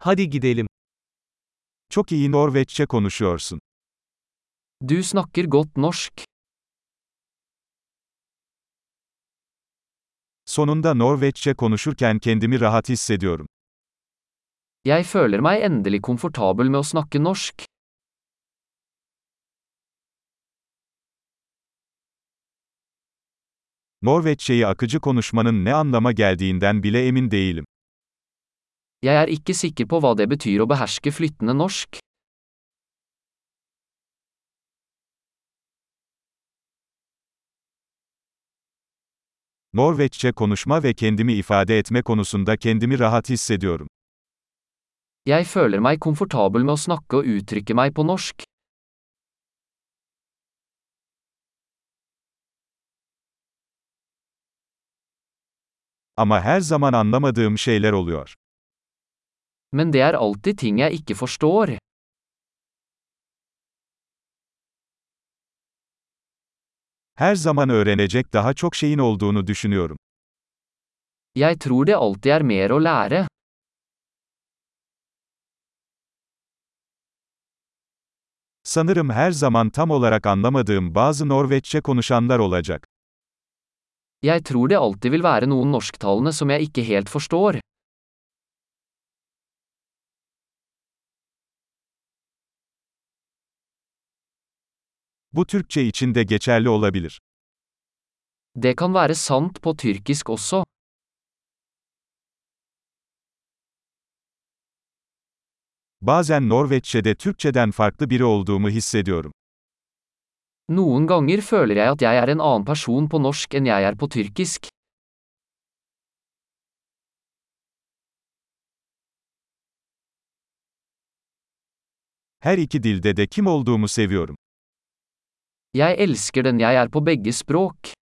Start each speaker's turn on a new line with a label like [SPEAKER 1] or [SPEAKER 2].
[SPEAKER 1] Hadi gidelim.
[SPEAKER 2] Çok iyi Norveççe konuşuyorsun.
[SPEAKER 3] Du snakker godt norsk.
[SPEAKER 2] Sonunda Norveççe konuşurken kendimi rahat hissediyorum.
[SPEAKER 3] Jeg føler meg endelig komfortabel med å snakke norsk.
[SPEAKER 2] Norveççeyi akıcı konuşmanın ne anlama geldiğinden bile emin değilim.
[SPEAKER 3] Jeg er ikke sikker på hva det betyr å beherske flytende norsk.
[SPEAKER 2] Norveççe konuşma ve kendimi ifade etme konusunda kendimi rahat hissediyorum.
[SPEAKER 3] Jeg føler meg komfortabel med å snakke og uttrykke meg på norsk.
[SPEAKER 2] Ama her zaman anlamadığım şeyler oluyor.
[SPEAKER 3] Men det er alltid ting jeg ikke forstår.
[SPEAKER 2] Her zaman öğrenecek daha çok şeyin olduğunu düşünüyorum.
[SPEAKER 3] Jeg tror det alltid er mer å lære.
[SPEAKER 2] Sanırım her zaman tam olarak anlamadığım bazı Norveççe konuşanlar olacak.
[SPEAKER 3] Jeg tror det alltid vil være noen norsktalende som jeg ikke helt forstår.
[SPEAKER 2] Bu Türkçe için de geçerli olabilir.
[SPEAKER 3] Det kan være sant på tyrkisk også.
[SPEAKER 2] Bazen Norveççe'de Türkçeden farklı biri olduğumu hissediyorum.
[SPEAKER 3] Noen ganger føler jeg at jeg er en annen person på norsk enn jeg er på tyrkisk.
[SPEAKER 2] Her iki dilde de kim olduğumu seviyorum.
[SPEAKER 3] Jeg elsker den jeg er på begge språk.